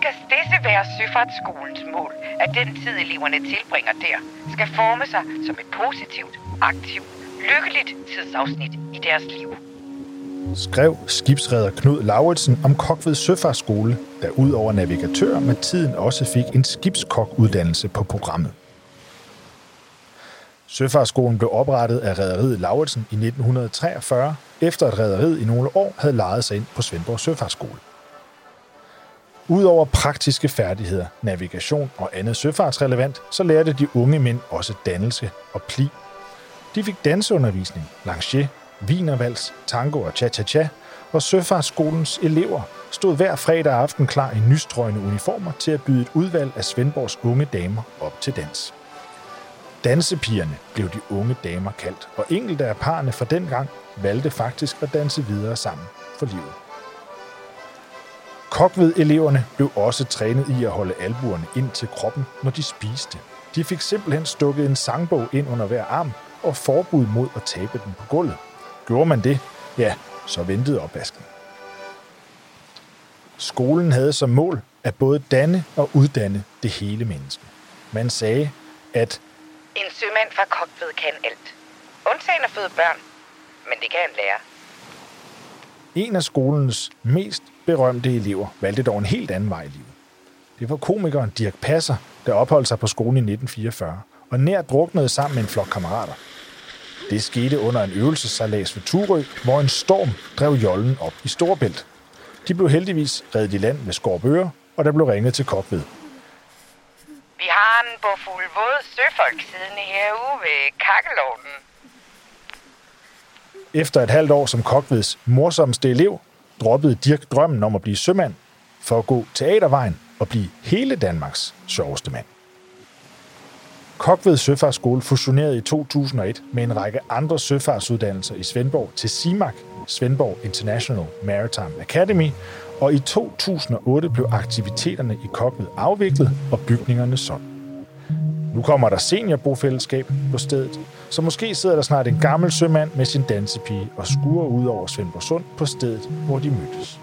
skal stisse være Søfartsskolens mål, at den tid, eleverne tilbringer der, skal forme sig som et positivt, aktivt, lykkeligt tidsafsnit i deres liv. Skrev skibsredder Knud Lauritsen om Kokved Søfartsskole, der ud over navigatør med tiden også fik en skibskokuddannelse på programmet. Søfartsskolen blev oprettet af rædderiet Lauritsen i 1943, efter at rædderiet i nogle år havde lejet sig ind på Svendborg Søfartsskole. Udover praktiske færdigheder, navigation og andet søfartsrelevant, så lærte de unge mænd også dannelse og pli. De fik danseundervisning, lancier, vinervals, tango og cha-cha-cha, og Søfartsskolens elever stod hver fredag aften klar i nystrøgende uniformer til at byde et udvalg af Svendborgs unge damer op til dans. Dansepigerne blev de unge damer kaldt, og enkelte af parerne fra dengang valgte faktisk at danse videre sammen for livet. Kokved-eleverne blev også trænet i at holde albuerne ind til kroppen, når de spiste. De fik simpelthen stukket en sangbog ind under hver arm og forbud mod at tabe den på gulvet. Gjorde man det, ja, så ventede opvasken. Skolen havde som mål at både danne og uddanne det hele menneske. Man sagde, at En sømand fra Kokved kan alt. Undtagen at føde børn. Men det kan en lære. En af skolens mest berømte elever valgte dog en helt anden vej i livet. Det var komikeren Dirk Passer, der opholdt sig på skolen i 1944 og nær druknede sammen med en flok kammerater. Det skete under en øvelsessalas ved Turø, hvor en storm drev jollen op i Storbælt. De blev heldigvis reddet i land med skorbøger, og der blev ringet til Kopved. Vi har en på fuld våd søfolk siddende herude ved kakkelovnen. Efter et halvt år som Kokveds morsomste elev, droppede Dirk drømmen om at blive sømand for at gå teatervejen og blive hele Danmarks sjoveste mand. Kokved Søfartsskole fusionerede i 2001 med en række andre søfartsuddannelser i Svendborg til CIMAC, Svendborg International Maritime Academy, og i 2008 blev aktiviteterne i Kokved afviklet og bygningerne solgt. Nu kommer der seniorbofællesskab på stedet, så måske sidder der snart en gammel sømand med sin dansepige og skuer ud over Svendborg Sund på stedet, hvor de mødtes.